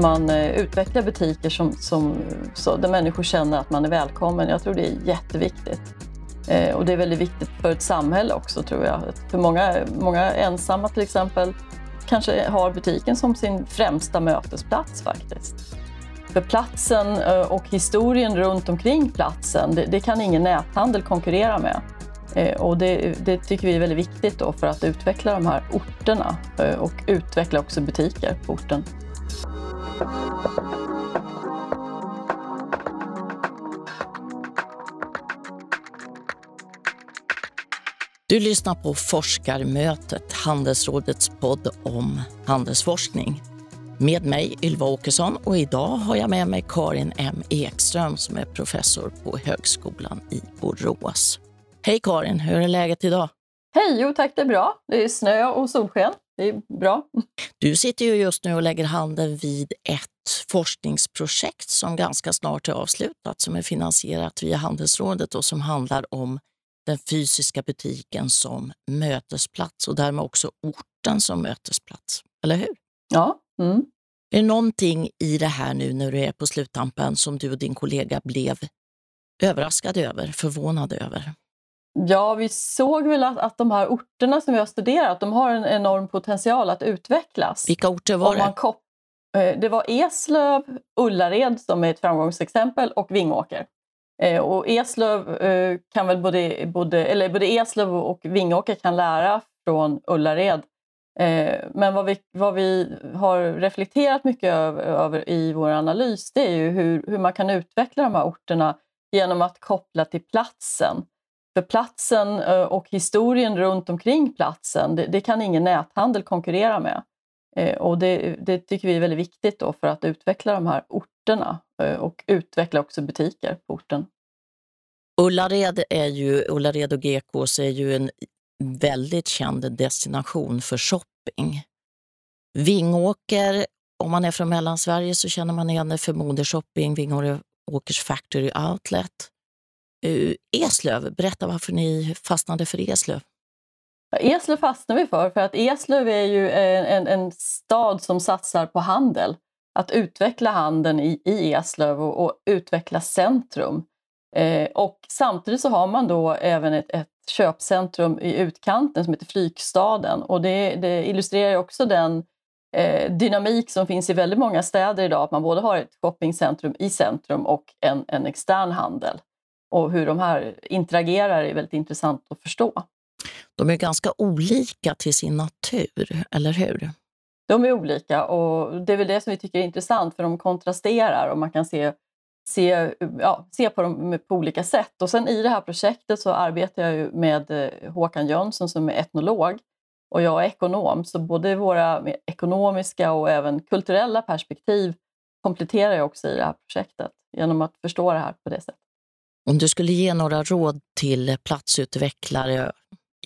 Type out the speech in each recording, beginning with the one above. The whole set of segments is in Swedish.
man eh, utvecklar butiker som, som, så, där människor känner att man är välkommen. Jag tror det är jätteviktigt. Eh, och det är väldigt viktigt för ett samhälle också tror jag. För många, många ensamma till exempel kanske har butiken som sin främsta mötesplats faktiskt. För platsen eh, och historien runt omkring platsen, det, det kan ingen näthandel konkurrera med. Eh, och det, det, tycker vi är väldigt viktigt då för att utveckla de här orterna och utveckla också butiker på orten. Du lyssnar på Forskarmötet, Handelsrådets podd om handelsforskning. Med mig Ylva Åkesson och idag har jag med mig Karin M Ekström som är professor på Högskolan i Borås. Hej Karin, hur är läget idag? Hej, jo tack det är bra. Det är snö och solsken. Det är bra. Du sitter ju just nu och lägger handen vid ett forskningsprojekt som ganska snart är avslutat, som är finansierat via Handelsrådet och som handlar om den fysiska butiken som mötesplats och därmed också orten som mötesplats. Eller hur? Ja. Mm. Är det någonting i det här nu när du är på sluttampen som du och din kollega blev överraskade över, förvånade över? Ja, vi såg väl att, att de här orterna som vi har studerat, de har en enorm potential att utvecklas. Vilka orter var det? Eh, det var Eslöv, Ullared som är ett framgångsexempel och Vingåker. Eh, och Eslöv eh, kan väl både, både, eller både Eslöv och Vingåker kan lära från Ullared. Men vad vi, vad vi har reflekterat mycket över, över i vår analys det är ju hur, hur man kan utveckla de här orterna genom att koppla till platsen. För platsen eh, och historien runt omkring platsen, det, det kan ingen näthandel konkurrera med. Eh, och det, det, tycker vi är väldigt viktigt då för att utveckla de här orterna eh, och utveckla också butiker på orten. Ullared, är ju, Ullared och Gekås är ju en väldigt känd destination för shopping. Vingåker, om man är från Mellansverige så känner man igen det för modeshopping, Vingåkers Factory Outlet. Eh, Eslöv, berätta varför ni fastnade för Eslöv. Eslöv fastnade vi för, för att Eslöv är ju en, en, en stad som satsar på handel. Att utveckla handeln i, i Eslöv och, och utveckla centrum. Eh, och samtidigt så har man då även ett, ett köpcentrum i utkanten som heter Flygstaden. Och det, det illustrerar också den eh, dynamik som finns i väldigt många städer idag, att man både har ett shoppingcentrum i centrum och en, en extern handel och hur de här interagerar är väldigt intressant att förstå. De är ganska olika till sin natur, eller hur? De är olika och det är väl det som vi tycker är intressant för de kontrasterar och man kan se, se, ja, se på dem på olika sätt. Och sen i det här projektet så arbetar jag med eh, Håkan Jönsson som är etnolog och jag är ekonom, så både våra ekonomiska och även kulturella perspektiv kompletterar jag också i det här projektet genom att förstå det här på det sättet. Om du skulle ge några råd till platsutvecklare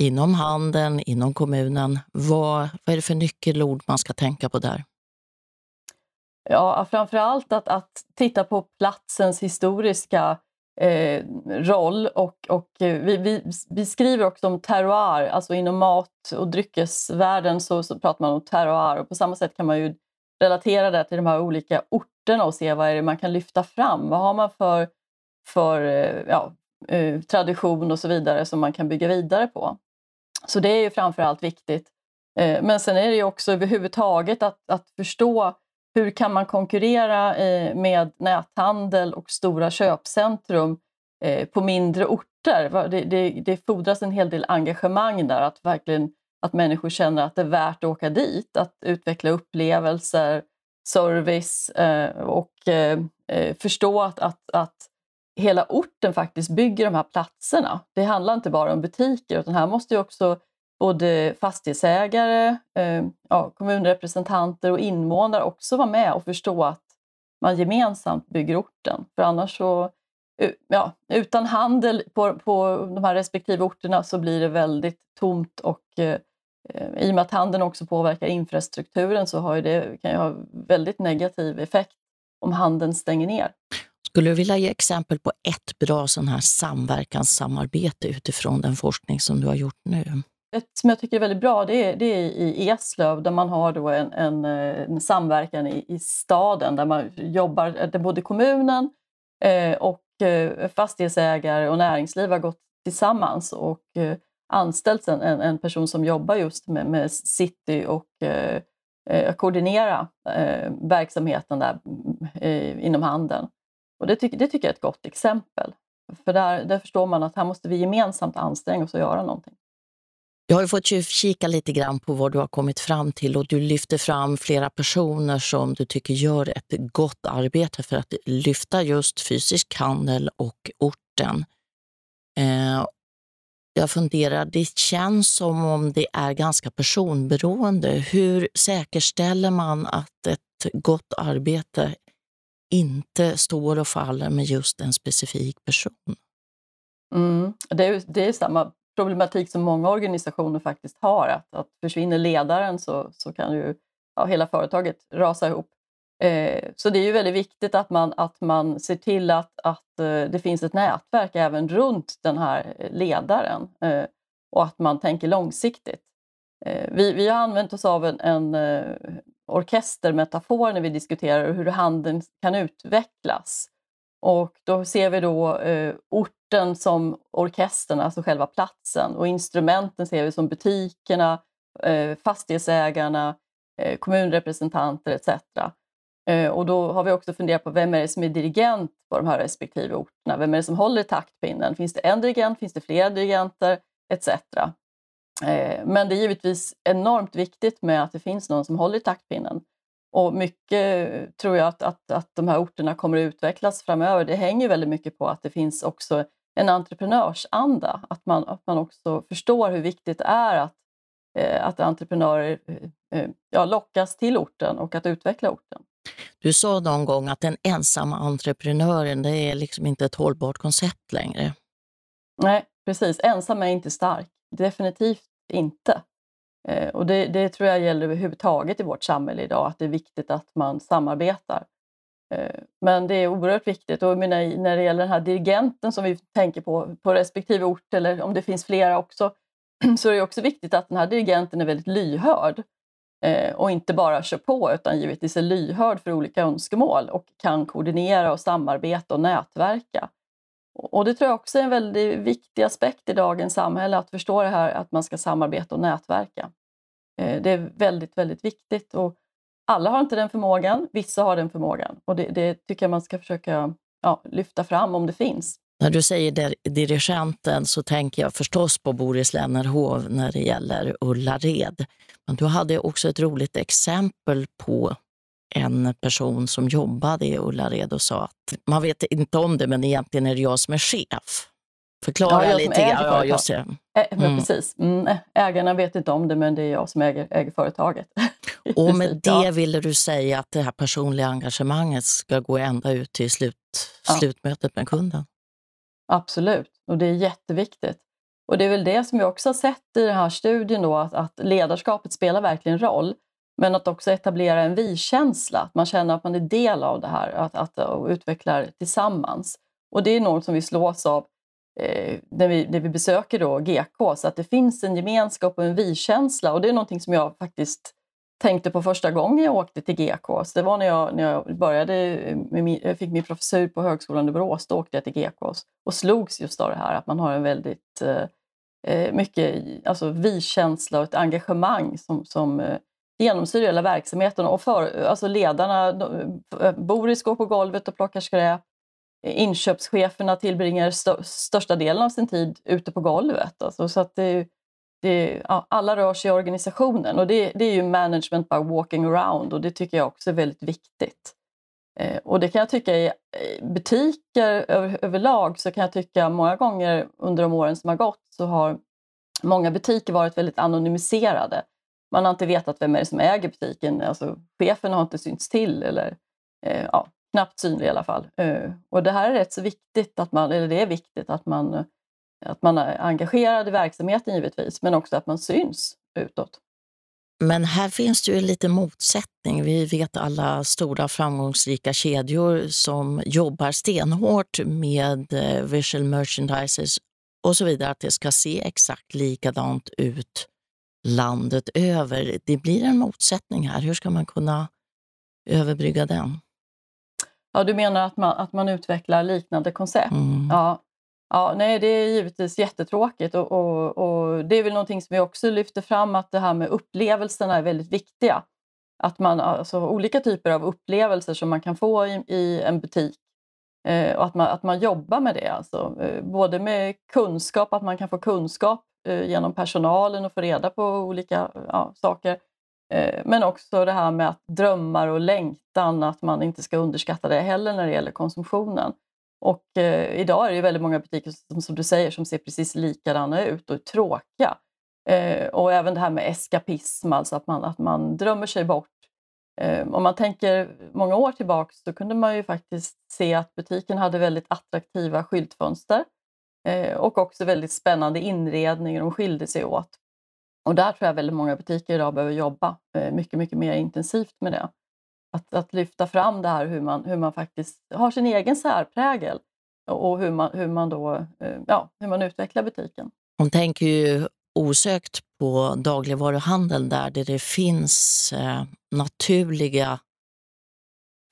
inom handeln, inom kommunen, vad, vad är det för nyckelord man ska tänka på där? Ja, framför allt att, att titta på platsens historiska eh, roll och, och eh, vi, vi, vi, skriver också om terroir, alltså inom mat och dryckesvärlden så, så pratar man om terroir och på samma sätt kan man ju relatera det till de här olika orterna och se vad är det man kan lyfta fram. Vad har man för för eh, ja, eh, tradition och så vidare som man kan bygga vidare på. Så det är ju framförallt viktigt. Eh, men sen är det ju också överhuvudtaget att, att förstå hur kan man konkurrera med näthandel och stora köpcentrum på mindre orter? Det, det, det fordras en hel del engagemang där, att verkligen att människor känner att det är värt att åka dit, att utveckla upplevelser, service och förstå att, att, att hela orten faktiskt bygger de här platserna. Det handlar inte bara om butiker utan här måste ju också både fastighetsägare, eh, ja, kommunrepresentanter och invånare också vara med och förstå att man gemensamt bygger orten. För annars så, ja, utan handel på, på de här respektive orterna så blir det väldigt tomt och eh, eh i och med att handeln också påverkar infrastrukturen så har det, kan det ha väldigt negativ effekt om handeln stänger ner. Skulle du vilja ge exempel på ett bra sån här samverkanssamarbete utifrån den forskning som du har gjort nu? ett som jag tycker är väldigt bra det är, det är i Eslöv där man har då en, en, en samverkan i, i, staden där man jobbar, där både kommunen eh, och eh, fastighetsägare och näringsliv har gått tillsammans och eh, anställt en, en, person som jobbar just med, med city och eh, eh koordinera eh, verksamheten där mm, eh, inom handeln. Och det, tycker, det tycker jag är ett gott exempel. För där, där förstår man att här måste vi gemensamt anstränga oss och göra någonting. Jag har fått kika lite grann på vad du har kommit fram till och du lyfter fram flera personer som du tycker gör ett gott arbete för att lyfta just fysisk handel och orten. Eh, jag funderar, det känns som om det är ganska personberoende. Hur säkerställer man att ett gott arbete inte står och faller med just en specifik person? Mm, det, är, det är samma problematik som många organisationer faktiskt har. Att, att försvinner ledaren så, så kan ju ja, hela företaget rasa ihop. Eh, så det är ju väldigt viktigt att man, att man ser till att, att eh, det finns ett nätverk även runt den här ledaren eh, och att man tänker långsiktigt. Eh, vi, vi har använt oss av en, en eh, orkestermetafor när vi diskuterar hur handeln kan utvecklas. Och då ser vi då eh, orten som orkestern, alltså själva platsen och instrumenten ser vi som butikerna, eh, fastighetsägarna, eh, kommunrepresentanter etc. Eh, och då har vi också funderat på vem är det som är dirigent på de här respektive orterna? Vem är det som håller i taktpinnen? Finns det en dirigent? Finns det flera dirigenter? Etc. Eh, men det är givetvis enormt viktigt med att det finns någon som håller i taktpinnen. Och mycket tror jag att, att, att de här orterna kommer att utvecklas framöver. Det hänger väldigt mycket på att det finns också en entreprenörsanda. Att man, att man också förstår hur viktigt det är att, eh, att entreprenörer eh, ja, lockas till orten och att utveckla orten. Du sa någon gång att den ensamma entreprenören det är liksom inte ett hållbart koncept längre. Nej, precis. Ensam är inte stark. Definitivt inte. Eh, och det, det, tror jag gäller överhuvudtaget i vårt samhälle idag, att det är viktigt att man samarbetar. Eh, men det är oerhört viktigt och menar, när det gäller den här dirigenten som vi tänker på, på respektive ort eller om det finns flera också, så är det också viktigt att den här dirigenten är väldigt lyhörd eh, och inte bara kör på utan givetvis är lyhörd för olika önskemål och kan koordinera och samarbeta och nätverka. Och det tror jag också är en väldigt viktig aspekt i dagens samhälle, att förstå det här att man ska samarbeta och nätverka. Eh, det är väldigt, väldigt viktigt. Och alla har inte den förmågan, vissa har den förmågan. Och det, det tycker jag man ska försöka ja, lyfta fram om det finns. När du säger dirigenten så tänker jag förstås på Boris Lennerhov när det gäller Ullared. Men du hade också ett roligt exempel på en person som jobbade i Ullared och sa att man vet inte om det, men egentligen är det jag som är chef. Förklara ja, lite grann. Ja, just det. Mm. Precis. Mm. Ägarna vet inte om det, men det är jag som äger, äger företaget. och med det ville du säga att det här personliga engagemanget ska gå ända ut till slut, ja. slutmötet med kunden? Absolut, och det är jätteviktigt. Och det är väl det som vi också har sett i den här studien, då, att, att ledarskapet spelar verkligen roll. Men att också etablera en vi-känsla, att man känner att man är del av det här, att, att, eh, och utvecklar tillsammans. Och det är något som vi slås av eh, när, vi, när vi besöker då GK, så att det finns en gemenskap och en vi-känsla. Och det är någonting som jag faktiskt tänkte på första gången jag åkte till GK. Så det var när jag, när jag började, eh, med min, jag fick min professur på Högskolan i Borås, då åkte jag till GK och slogs just av det här att man har en väldigt eh, eh mycket alltså vi-känsla och ett engagemang som, som eh, genomsyrar hela verksamheten. Och för, alltså ledarna, eh, Boris går på golvet och plockar skräp. Eh, inköpscheferna tillbringar stö, största delen av sin tid ute på golvet. Alltså, så att det, det, ja, alla rör sig i organisationen och det, det, är ju management by walking around och det tycker jag också är väldigt viktigt. Eh, och det kan jag tycka i eh, butiker över, överlag så kan jag tycka många gånger under de åren som har gått så har många butiker varit väldigt anonymiserade. Man har inte vetat vem är det som äger butiken. Alltså, chefen har inte synts till eller eh, ja, knappt synlig i alla fall. Eh, och det här är rätt så viktigt, att man, eller det är viktigt att man, att man är engagerad i verksamheten givetvis, men också att man syns utåt. Men här finns det ju lite motsättning. Vi vet alla stora framgångsrika kedjor som jobbar stenhårt med eh, visual merchandisers och så vidare, att det ska se exakt likadant ut landet över. Det blir en motsättning här. Hur ska man kunna överbrygga den? Ja, du menar att man, att man utvecklar liknande koncept? Mm. Ja. Ja, nej, det är givetvis jättetråkigt och, och, och, det är väl någonting som vi också lyfter fram att det här med upplevelserna är väldigt viktiga. Att man, alltså olika typer av upplevelser som man kan få i, i en butik eh, och att man, att man jobbar med det. Alltså, eh, både med kunskap, att man kan få kunskap Eh, genom personalen och få reda på olika ja, saker. Eh, men också det här med att drömmar och längtan, att man inte ska underskatta det heller när det gäller konsumtionen. Och eh, idag är det väldigt många butiker som, som du säger som ser precis likadana ut och är tråkiga. Eh, och även det här med eskapism, alltså att man, att man drömmer sig bort. Eh, om man tänker många år tillbaka så kunde man ju faktiskt se att butiken hade väldigt attraktiva skyltfönster eh, och också väldigt spännande inredning de skilde sig åt. Och där tror jag väldigt många butiker idag behöver jobba eh, mycket, mycket mer intensivt med det. Att, att lyfta fram det här hur man, hur man faktiskt har sin egen särprägel och hur man, hur man, då, eh, ja, hur man utvecklar butiken. Hon tänker ju osökt på dagligvaruhandeln där, där det finns eh, naturliga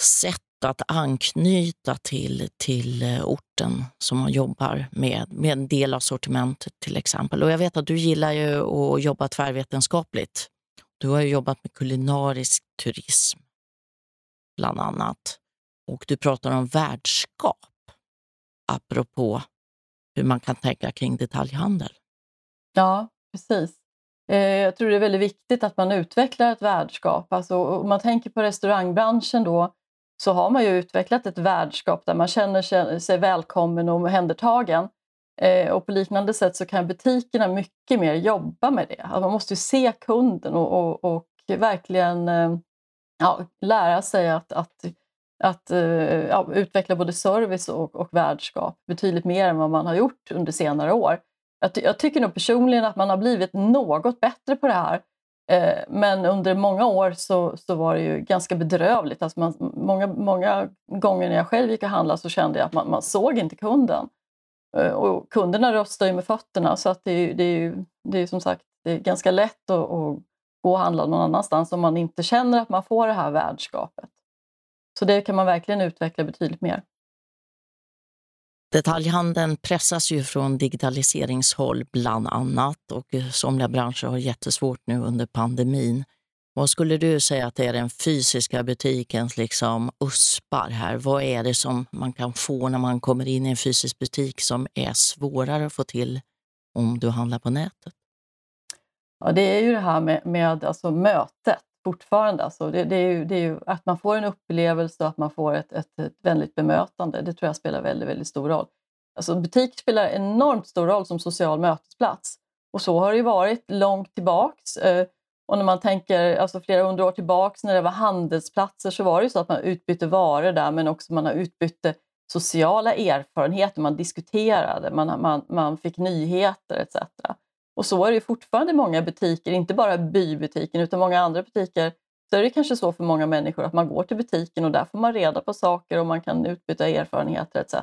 sätt att anknyta till, till eh, orten som man jobbar med, med en del av sortimentet till exempel. Och jag vet att du gillar ju att jobba tvärvetenskapligt. Du har jobbat med kulinarisk turism bland annat. Och du pratar om värdskap, apropå hur man kan tänka kring detaljhandel. Ja, precis. Eh, jag tror det är väldigt viktigt att man utvecklar ett värdskap. Alltså, om man tänker på restaurangbranschen då, så har man ju utvecklat ett värdskap där man känner sig välkommen och omhändertagen. Eh, och på liknande sätt så kan butikerna mycket mer jobba med det. Alltså man måste se kunden och, och, och verkligen eh, ja, lära sig att, att, att eh, ja, utveckla både service och, och värdskap betydligt mer än vad man har gjort under senare år. Jag, jag, tycker nog personligen att man har blivit något bättre på det här. Eh, men under många år så, så var det ju ganska bedrövligt. Alltså man, många, många gånger när jag själv gick och handlade så kände jag att man, man såg inte kunden. Eh, och kunderna röstar ju med fötterna så att det, är, det är ju det är som sagt det är ganska lätt att, att gå och handla någon annanstans om man inte känner att man får det här värdskapet. Så det kan man verkligen utveckla betydligt mer. Detaljhandeln pressas ju från digitaliseringshåll bland annat och somliga branscher har jättesvårt nu under pandemin. Vad skulle du säga att det är den fysiska butikens liksom uspar här? Vad är det som man kan få när man kommer in i en fysisk butik som är svårare att få till om du handlar på nätet? Ja, det är ju det här med, med alltså mötet fortfarande. Alltså det, det, är ju, det är ju att man får en upplevelse och att man får ett, ett, ett vänligt bemötande. Det tror jag spelar väldigt, väldigt stor roll. Alltså butik spelar enormt stor roll som social mötesplats. Och så har det ju varit långt tillbaks. Eh, och när man tänker alltså flera hundra år tillbaks när det var handelsplatser så var det ju så att man utbytte varor där men också man har utbytte sociala erfarenheter, man diskuterade, man, man, man fick nyheter etc. Och så är det fortfarande i många butiker, inte bara bybutiken utan många andra butiker. Så är det kanske så för många människor att man går till butiken och där får man reda på saker och man kan utbyta erfarenheter etc.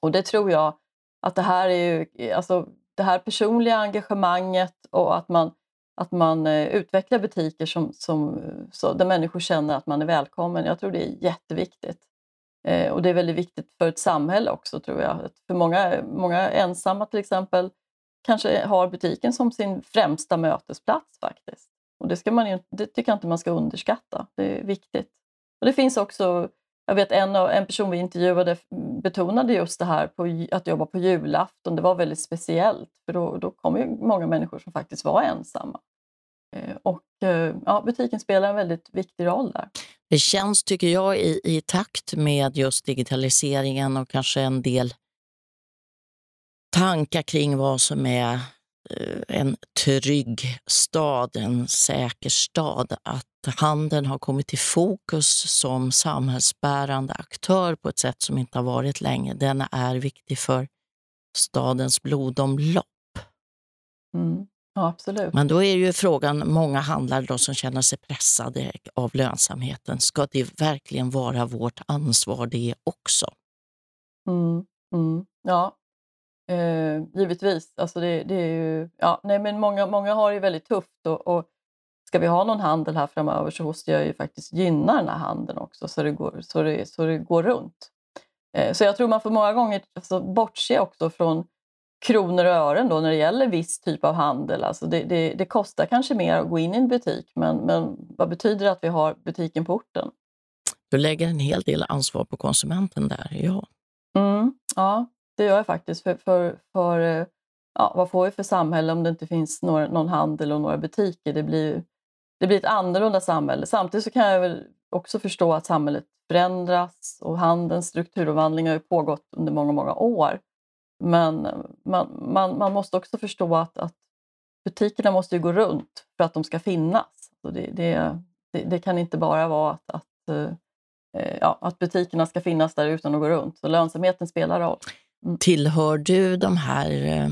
Och det tror jag att det här är ju, alltså det här personliga engagemanget och att man, att man eh, utvecklar butiker som, som, så, där människor känner att man är välkommen. Jag tror det är jätteviktigt. Eh, och det är väldigt viktigt för ett samhälle också tror jag. För många, många ensamma till exempel kanske har butiken som sin främsta mötesplats faktiskt. Och det, ska man, det tycker jag inte man ska underskatta. Det är viktigt. Och det finns också, jag vet en, en person vi intervjuade betonade just det här på, att jobba på julafton. Det var väldigt speciellt för då, då kom ju många människor som faktiskt var ensamma. Eh, och eh, ja, butiken spelar en väldigt viktig roll där. Det känns, tycker jag, i, i takt med just digitaliseringen och kanske en del tankar kring vad som är eh, en trygg stad, en säker stad. Att handeln har kommit i fokus som samhällsbärande aktör på ett sätt som inte har varit länge. Den är viktig för stadens blodomlopp. Mm. Ja, absolut. Men då är ju frågan, många handlare då som känner sig pressade av lönsamheten, ska det verkligen vara vårt ansvar det också? Mm. Mm. Ja, eh, givetvis. Alltså det, det, är ju, ja, nej, men många, många har det väldigt tufft och, och ska vi ha någon handel här framöver så måste jag ju faktiskt gynna den här handeln också så det går, så det, så det går runt. Eh, så jag tror man får många gånger alltså, bortse också från kronor och ören då när det gäller viss typ av handel. Alltså det, det, det, kostar kanske mer att gå in i en butik men, men vad betyder det att vi har butiken på orten? Du lägger en hel del ansvar på konsumenten där, ja. Mm, ja, det gör jag faktiskt. För, för, för eh, ja, vad får vi för samhälle om det inte finns några, någon handel och några butiker? Det blir, det blir ett annorlunda samhälle. Samtidigt så kan jag väl också förstå att samhället förändras och handelns strukturomvandling har ju pågått under många, många år. Men man, man, man måste också förstå att, att butikerna måste gå runt för att de ska finnas. Så det, det, det, det kan inte bara vara att, att, eh, ja, att butikerna ska finnas där utan att gå runt. Så lönsamheten spelar roll. Tillhör du de här eh,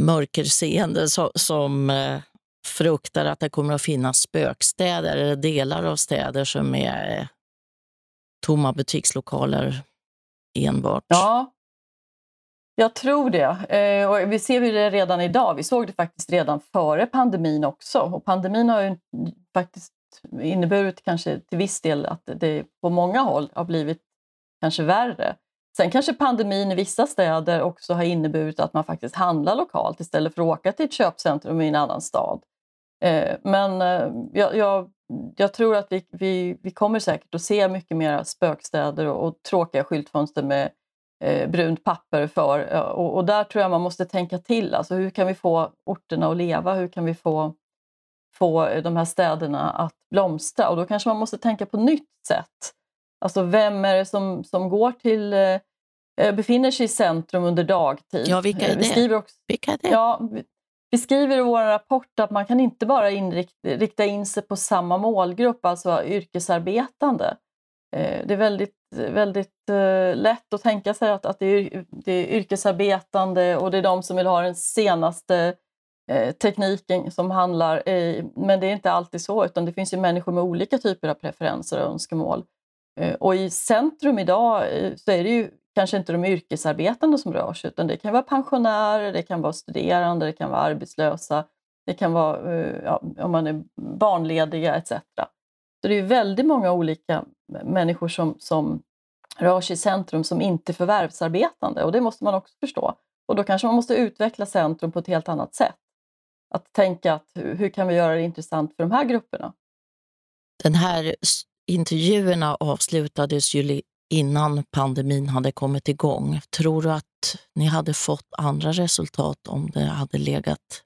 mörkerseende som, som eh, fruktar att det kommer att finnas spökstäder eller delar av städer som är eh, tomma butikslokaler enbart? Ja, jag tror det. Eh, och vi ser det redan idag. Vi såg det faktiskt redan före pandemin också. Och pandemin har ju faktiskt inneburit kanske till viss del att det på många håll har blivit kanske värre. Sen kanske pandemin i vissa städer också har inneburit att man faktiskt handlar lokalt istället för att åka till ett köpcentrum i en annan stad. Eh, men eh, jag, jag, jag tror att vi, vi, vi kommer säkert att se mycket mer spökstäder och, och tråkiga skyltfönster med eh, brunt papper för. Och, och, där tror jag man måste tänka till. Alltså hur kan vi få orterna att leva? Hur kan vi få, få de här städerna att blomstra? Och då kanske man måste tänka på nytt sätt. Alltså vem är det som, som går till eh, eh befinner sig i centrum under dagtid. Ja, vilka är det? Vi skriver också, vilka är det? Ja, vi, vi skriver i vår rapport att man kan inte bara inrikta, rikta in sig på samma målgrupp, alltså yrkesarbetande. Eh, det är väldigt, väldigt eh, lätt att tänka sig att, att det, är, det är yrkesarbetande och det är de som vill ha den senaste eh, tekniken som handlar men det är inte alltid så utan det finns ju människor med olika typer av preferenser och önskemål. Eh, och i centrum idag eh, så är det ju kanske inte de yrkesarbetande som rör sig utan det kan vara pensionärer, det kan vara studerande, det kan vara arbetslösa, det kan vara eh, ja, om man är barnlediga etc. Så det är väldigt många olika människor som, som rör sig i centrum som inte är förvärvsarbetande och det måste man också förstå. Och då kanske man måste utveckla centrum på ett helt annat sätt. Att tänka att hur, hur kan vi göra det intressant för de här grupperna? Den här intervjuerna avslutades ju innan pandemin hade kommit igång. Tror du att ni hade fått andra resultat om det hade legat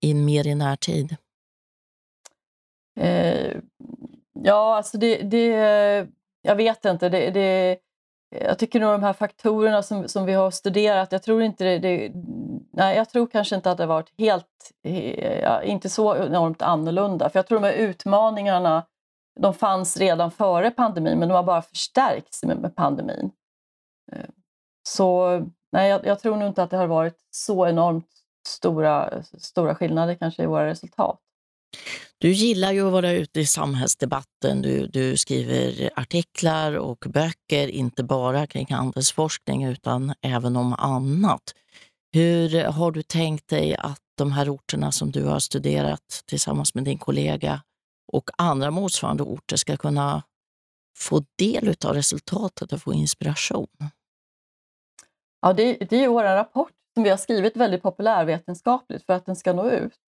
i mer i närtid? Eh, ja, alltså det, det, jag vet inte. Det, det, jag tycker nog de här faktorerna som, som vi har studerat, jag tror inte det, det nej, jag tror kanske inte att det varit helt, inte så enormt annorlunda. För jag tror de här utmaningarna, de fanns redan före pandemin, men de har bara förstärkts med, med pandemin. Eh, så nej, jag, jag, tror nog inte att det har varit så enormt stora, stora skillnader kanske i våra resultat. Du gillar ju att vara ute i samhällsdebatten. Du, du skriver artiklar och böcker, inte bara kring handelsforskning utan även om annat. Hur har du tänkt dig att de här orterna som du har studerat tillsammans med din kollega och andra motsvarande orter ska kunna få del av resultatet och få inspiration? Ja, det, det är vår rapport som vi har skrivit väldigt populärvetenskapligt för att den ska nå ut.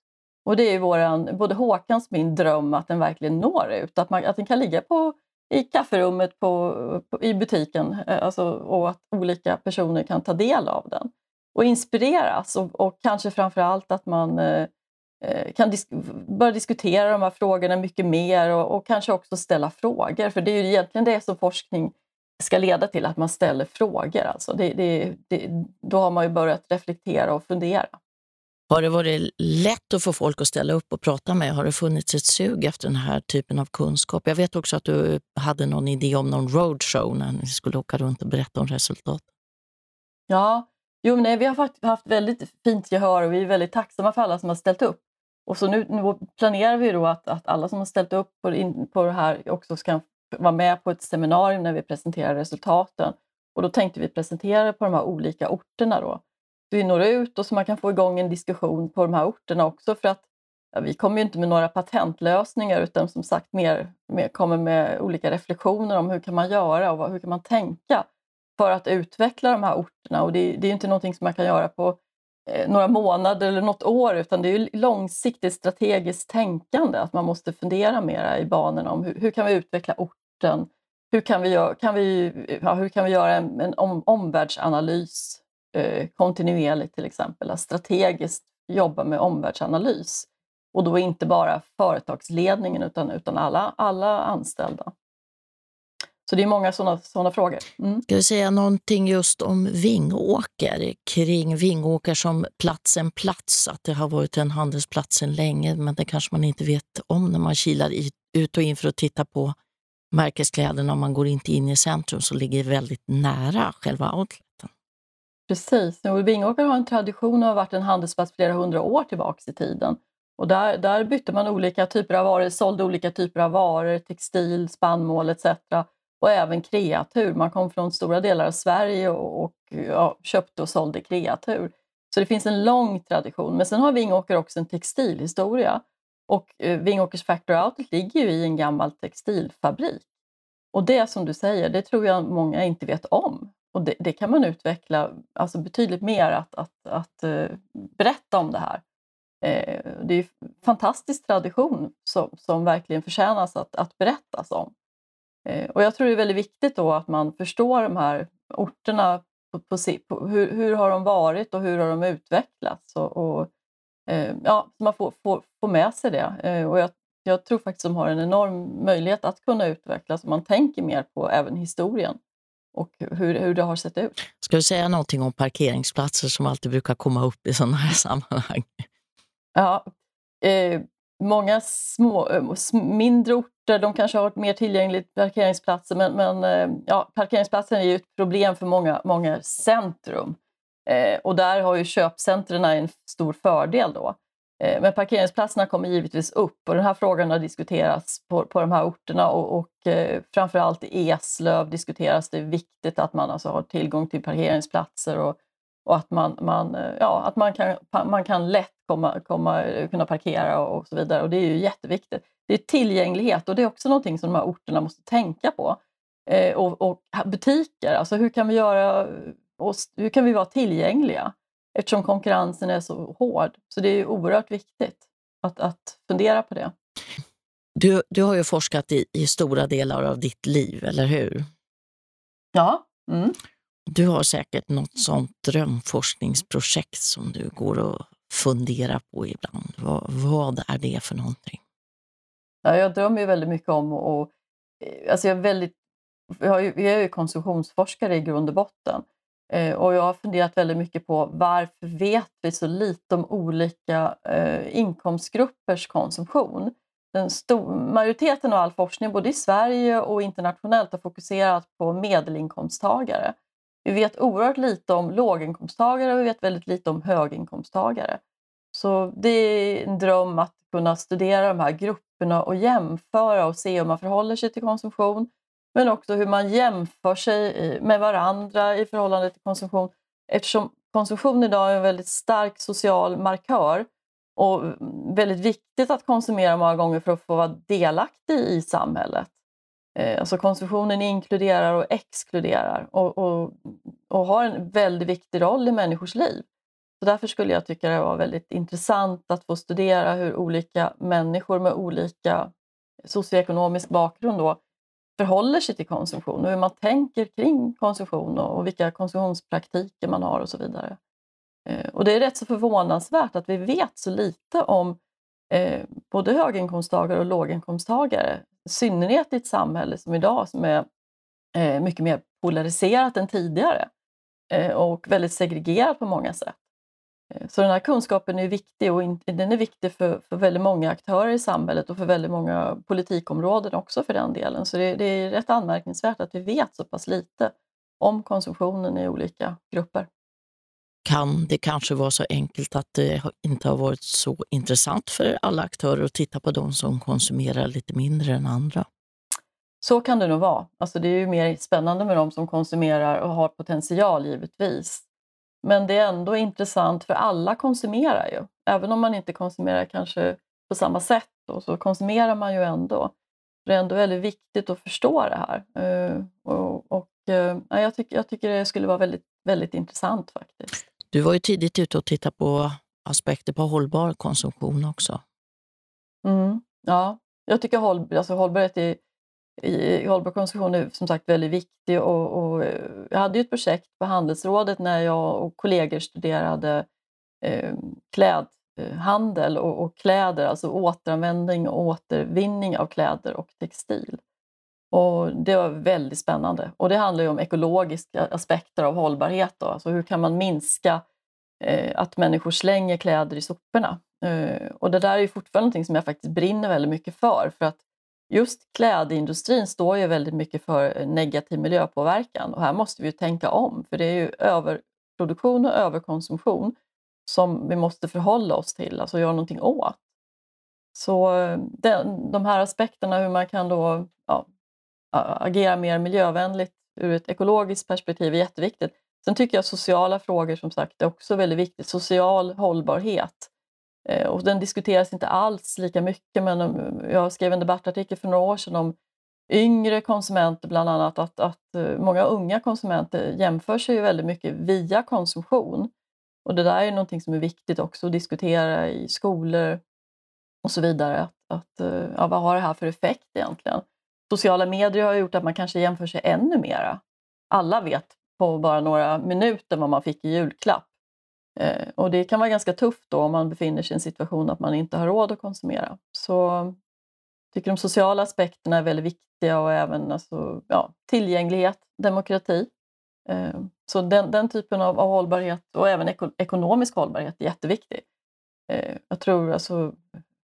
Och det är våran, både Håkans och min dröm att den verkligen når ut, att, man, att den kan ligga på, i kafferummet på, på, i butiken eh, alltså, och att olika personer kan ta del av den och inspireras och, och kanske framför allt att man eh, kan disk börja diskutera de här frågorna mycket mer och, och, kanske också ställa frågor. För det är ju egentligen det som forskning ska leda till, att man ställer frågor. Alltså det, det, det, då har man ju börjat reflektera och fundera. Har det varit lätt att få folk att ställa upp och prata med? Har det funnits ett sug efter den här typen av kunskap? Jag vet också att du hade någon idé om någon roadshow när ni skulle åka runt och berätta om resultat. Ja, jo, nej, vi har haft väldigt fint gehör och vi är väldigt tacksamma för alla som har ställt upp. Och så nu, nu planerar vi då att, att alla som har ställt upp på, in, på det här också ska vara med på ett seminarium när vi presenterar resultaten Och då tänkte vi presentera det på de här olika orterna då. Så vi når ut och så man kan få igång en diskussion på de här orterna också för att ja, vi kommer ju inte med några patentlösningar utan som sagt mer, mer kommer med olika reflektioner om hur kan man göra och hur kan man tänka för att utveckla de här orterna. Och det, det är inte någonting som man kan göra på Eh, några månader eller något år utan det är långsiktigt strategiskt tänkande att man måste fundera mera i banorna om hur, hur kan vi utveckla orten? Hur kan vi, göra, kan vi, ja, hur kan vi göra en, en om, omvärldsanalys eh, kontinuerligt till exempel? Att strategiskt jobba med omvärldsanalys och då inte bara företagsledningen utan, utan alla, alla anställda. Så det är många sådana såna frågor. Mm. Ska vi säga någonting just om Vingåker, kring Vingåker som platsen plats, att det har varit en handelsplats sedan länge, men det kanske man inte vet om när man kilar ut och in för att titta på märkeskläderna. Om man går inte in i centrum så ligger väldigt nära själva outleten. Precis, och Vingåker har en tradition av att ha varit en handelsplats flera hundra år tillbaks i tiden. Och där, där bytte man olika typer av varor, sålde olika typer av varor, textil, spannmål etc. Och även kreatur. Man kom från stora delar av Sverige och, och ja, köpte och sålde kreatur. Så det finns en lång tradition. Men sen har Vingåker också en textilhistoria. Och eh, Vingåkers Factory Outlet ligger ju i en gammal textilfabrik. Och det som du säger, det tror jag många inte vet om. Och det, det kan man utveckla alltså betydligt mer att, att, att eh, berätta om det här. Eh, det är en fantastisk tradition som, som verkligen förtjänas att, att berättas om. Eh, och jag tror det är väldigt viktigt då att man förstår de här orterna, på, på, på hur, hur, har de varit och hur har de utvecklats? Och, och eh, ja, man får, får, får med sig det. och jag, jag tror faktiskt att de har en enorm möjlighet att kunna utvecklas om man tänker mer på även historien och hur, hur det har sett ut. Ska du säga någonting om parkeringsplatser som alltid brukar komma upp i sådana här sammanhang? Ja, eh, många små, eh, mindre orter de kanske har mer tillgängliga parkeringsplatser men, men eh, ja, parkeringsplatsen är ju ett problem för många, många centrum. Eh, och där har ju köpcentren en stor fördel då. Eh, men parkeringsplatserna kommer givetvis upp och den här frågan har diskuterats på, på de här orterna och, och eh, framförallt i Eslöv diskuteras det viktigt att man alltså har tillgång till parkeringsplatser och, och att man, man, ja, att man, kan, man kan lätt komma, komma, kunna parkera och så vidare. Och det är ju jätteviktigt. Det är tillgänglighet och det är också någonting som de här orterna måste tänka på. Eh, och, och, butiker, alltså hur kan vi göra hur kan vi vara tillgängliga eftersom konkurrensen är så hård? Så det är oerhört viktigt att, att fundera på det. Du, du har ju forskat i, i stora delar av ditt liv, eller hur? Ja. Mm. Du har säkert något sånt drömforskningsprojekt som du går och funderar på ibland. Vad, vad är det för någonting? Ja, jag drömmer ju väldigt mycket om och, eh, alltså jag är väldigt, jag är, jag är ju konsumtionsforskare i grund och botten eh, och jag har funderat väldigt mycket på varför vet vi så lite om olika eh, inkomstgruppers konsumtion? Den stor, majoriteten av all forskning, både i Sverige och internationellt, har fokuserat på medelinkomsttagare. Vi vet oerhört lite om låginkomsttagare och vi vet väldigt lite om höginkomsttagare. Så det är en dröm att kunna studera de här grupperna och jämföra och se hur man förhåller sig till konsumtion, men också hur man jämför sig med varandra i förhållande till konsumtion. Eftersom konsumtion idag är en väldigt stark social markör och väldigt viktigt att konsumera många gånger för att få vara delaktig i samhället. Eh, alltså konsumtionen inkluderar och exkluderar och, och, och, har en väldigt viktig roll i människors liv. Så därför skulle jag tycka det var väldigt intressant att få studera hur olika människor med olika socioekonomisk bakgrund då förhåller sig till konsumtion och hur man tänker kring konsumtion och vilka konsumtionspraktiker man har och så vidare. Eh, och det är rätt så förvånansvärt att vi vet så lite om eh, både höginkomsttagare och låginkomsttagare i synnerhet i ett samhälle som idag som är eh, mycket mer polariserat än tidigare eh, och väldigt segregerat på många sätt. Eh, så den här kunskapen är viktig och in, den är viktig för, för väldigt många aktörer i samhället och för väldigt många politikområden också för den delen. Så det, det är rätt anmärkningsvärt att vi vet så pass lite om konsumtionen i olika grupper kan det kanske vara så enkelt att det inte har varit så intressant för alla aktörer att titta på de som konsumerar lite mindre än andra? Så kan det nog vara. Alltså det är ju mer spännande med de som konsumerar och har potential givetvis. Men det är ändå intressant för alla konsumerar ju. Även om man inte konsumerar kanske på samma sätt då, så konsumerar man ju ändå. Det är ändå väldigt viktigt att förstå det här. Eh, och, och eh, ja, jag, tycker, jag tycker det skulle vara väldigt, väldigt intressant faktiskt. Du var ju tidigt ute och tittade på aspekter på hållbar konsumtion också. Mm, ja, jag tycker håll, alltså hållbarhet i, i, hållbar konsumtion är som sagt väldigt viktig. Och, och, jag hade ju ett projekt på Handelsrådet när jag och kollegor studerade eh, klädhandel och, och, kläder, alltså återanvändning och återvinning av kläder och textil. Och Det var väldigt spännande. Och Det handlar ju om ekologiska aspekter av hållbarhet. Då. Alltså hur kan man minska eh, att människor slänger kläder i soporna? Eh, och det där är fortfarande någonting som jag faktiskt brinner väldigt mycket för. För att just klädindustrin står ju väldigt mycket för eh, negativ miljöpåverkan och här måste vi ju tänka om. För det är ju överproduktion och överkonsumtion som vi måste förhålla oss till, alltså göra någonting åt. Så eh, den, de här aspekterna, hur man kan då ja, agera mer miljövänligt ur ett ekologiskt perspektiv är jätteviktigt. Sen tycker jag sociala frågor som sagt är också väldigt viktigt. Social hållbarhet. Eh, och den diskuteras inte alls lika mycket men um, jag skrev en debattartikel för några år sedan om yngre konsumenter bland annat, att, att eh, många unga konsumenter jämför sig väldigt mycket via konsumtion. Och det där är någonting som är viktigt också att diskutera i skolor och så vidare. Att, att, eh, ja, vad har det här för effekt egentligen? Sociala medier har gjort att man kanske jämför sig ännu mera. Alla vet på bara några minuter vad man fick i julklapp. Eh, och det kan vara ganska tufft då om man befinner sig i en situation att man inte har råd att konsumera. Så jag tycker de sociala aspekterna är väldigt viktiga och även alltså, ja, tillgänglighet, demokrati. Eh, så den, den typen av, av, hållbarhet och även eko, ekonomisk hållbarhet är jätteviktig. Eh, jag tror alltså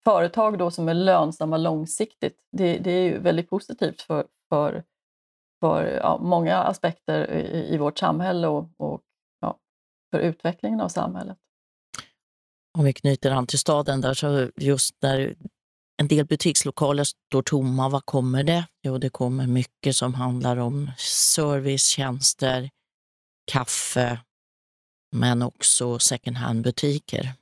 företag då som är lönsamma långsiktigt, det, det är ju väldigt positivt för, för, för ja, många aspekter i, i, vårt samhälle och, och ja, för utvecklingen av samhället. Om vi knyter an till staden där, så just när en del butikslokaler står tomma, vad kommer det? Jo, det kommer mycket som handlar om service, tjänster, kaffe, men också second hand-butiker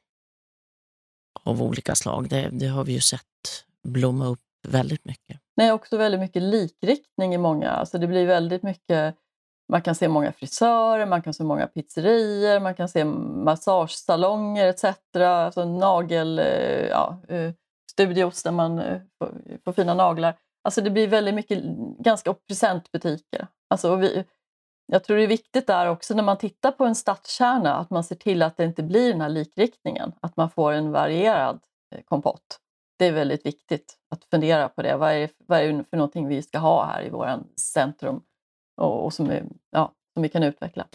av olika slag. Det, det, har vi ju sett blomma upp väldigt mycket. Nej, också väldigt mycket likriktning i många. Alltså det blir väldigt mycket man kan se många frisörer, man kan se många pizzerior, man kan se massagesalonger etc. Alltså nagel, eh, ja, eh, studios där man eh, får, får fina naglar. Alltså det blir väldigt mycket ganska presentbutiker. Alltså vi, jag tror det är viktigt där också när man tittar på en stadskärna att man ser till att det inte blir den här likriktningen, att man får en varierad eh, kompott. Det är väldigt viktigt att fundera på det. Vad är, vad är det för någonting vi ska ha här i vårt centrum och, och som, är, ja, som vi kan utveckla?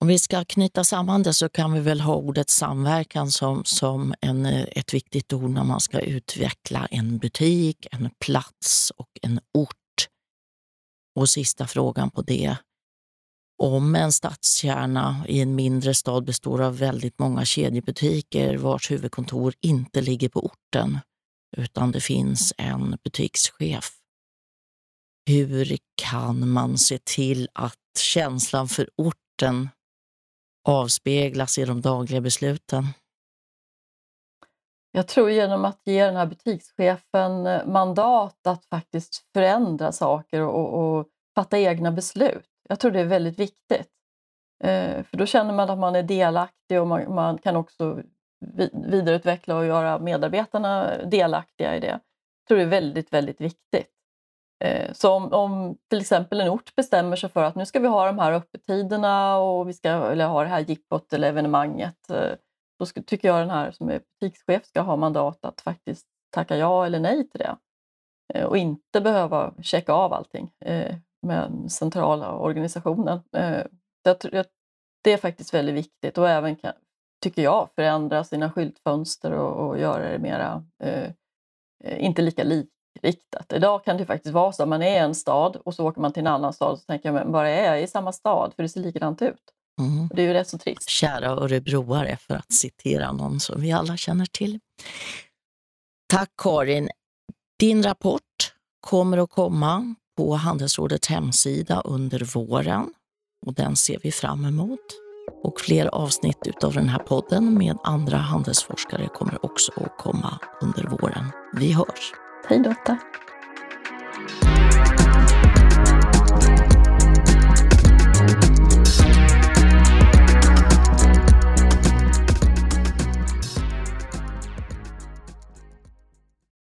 Om vi ska knyta samman det så kan vi väl ha ordet samverkan som, som en, eh, ett viktigt ord när man ska utveckla en butik, en plats och en ort. Och sista frågan på det om en stadskärna i en mindre stad består av väldigt många kedjebutiker vars huvudkontor inte ligger på orten, utan det finns en butikschef. Hur kan man se till att känslan för orten avspeglas i de dagliga besluten? Jag tror genom att ge den här butikschefen eh, mandat att faktiskt förändra saker och, och fatta egna beslut. Jag tror det är väldigt viktigt. Eh, för då känner man att man är delaktig och man, man kan också vidareutveckla och göra medarbetarna delaktiga i det. Jag tror det är väldigt, väldigt viktigt. Eh, så om, om, till exempel en ort bestämmer sig för att nu ska vi ha de här öppettiderna och vi ska eller ha det här jippot eller evenemanget. Eh, då ska, tycker jag den här som är butikschef ska ha mandat att faktiskt tacka ja eller nej till det. Eh, och inte behöva checka av allting eh, med centrala organisationen. Eh, det är faktiskt väldigt viktigt och även, tycker jag, förändra sina skyltfönster och, och göra det mera, eh, eh, inte lika likriktat. Idag kan det faktiskt vara så att man är i en stad och så åker man till en annan stad och så tänker jag, men bara är jag i samma stad? För det ser likadant ut. Mm. det är ju rätt så trist. Kära örebroare, för att citera någon som vi alla känner till. Tack Karin. Din rapport kommer att komma på Handelsrådets hemsida under våren och den ser vi fram emot. Och fler avsnitt av den här podden med andra handelsforskare kommer också att komma under våren. Vi hörs! Hej då, tack!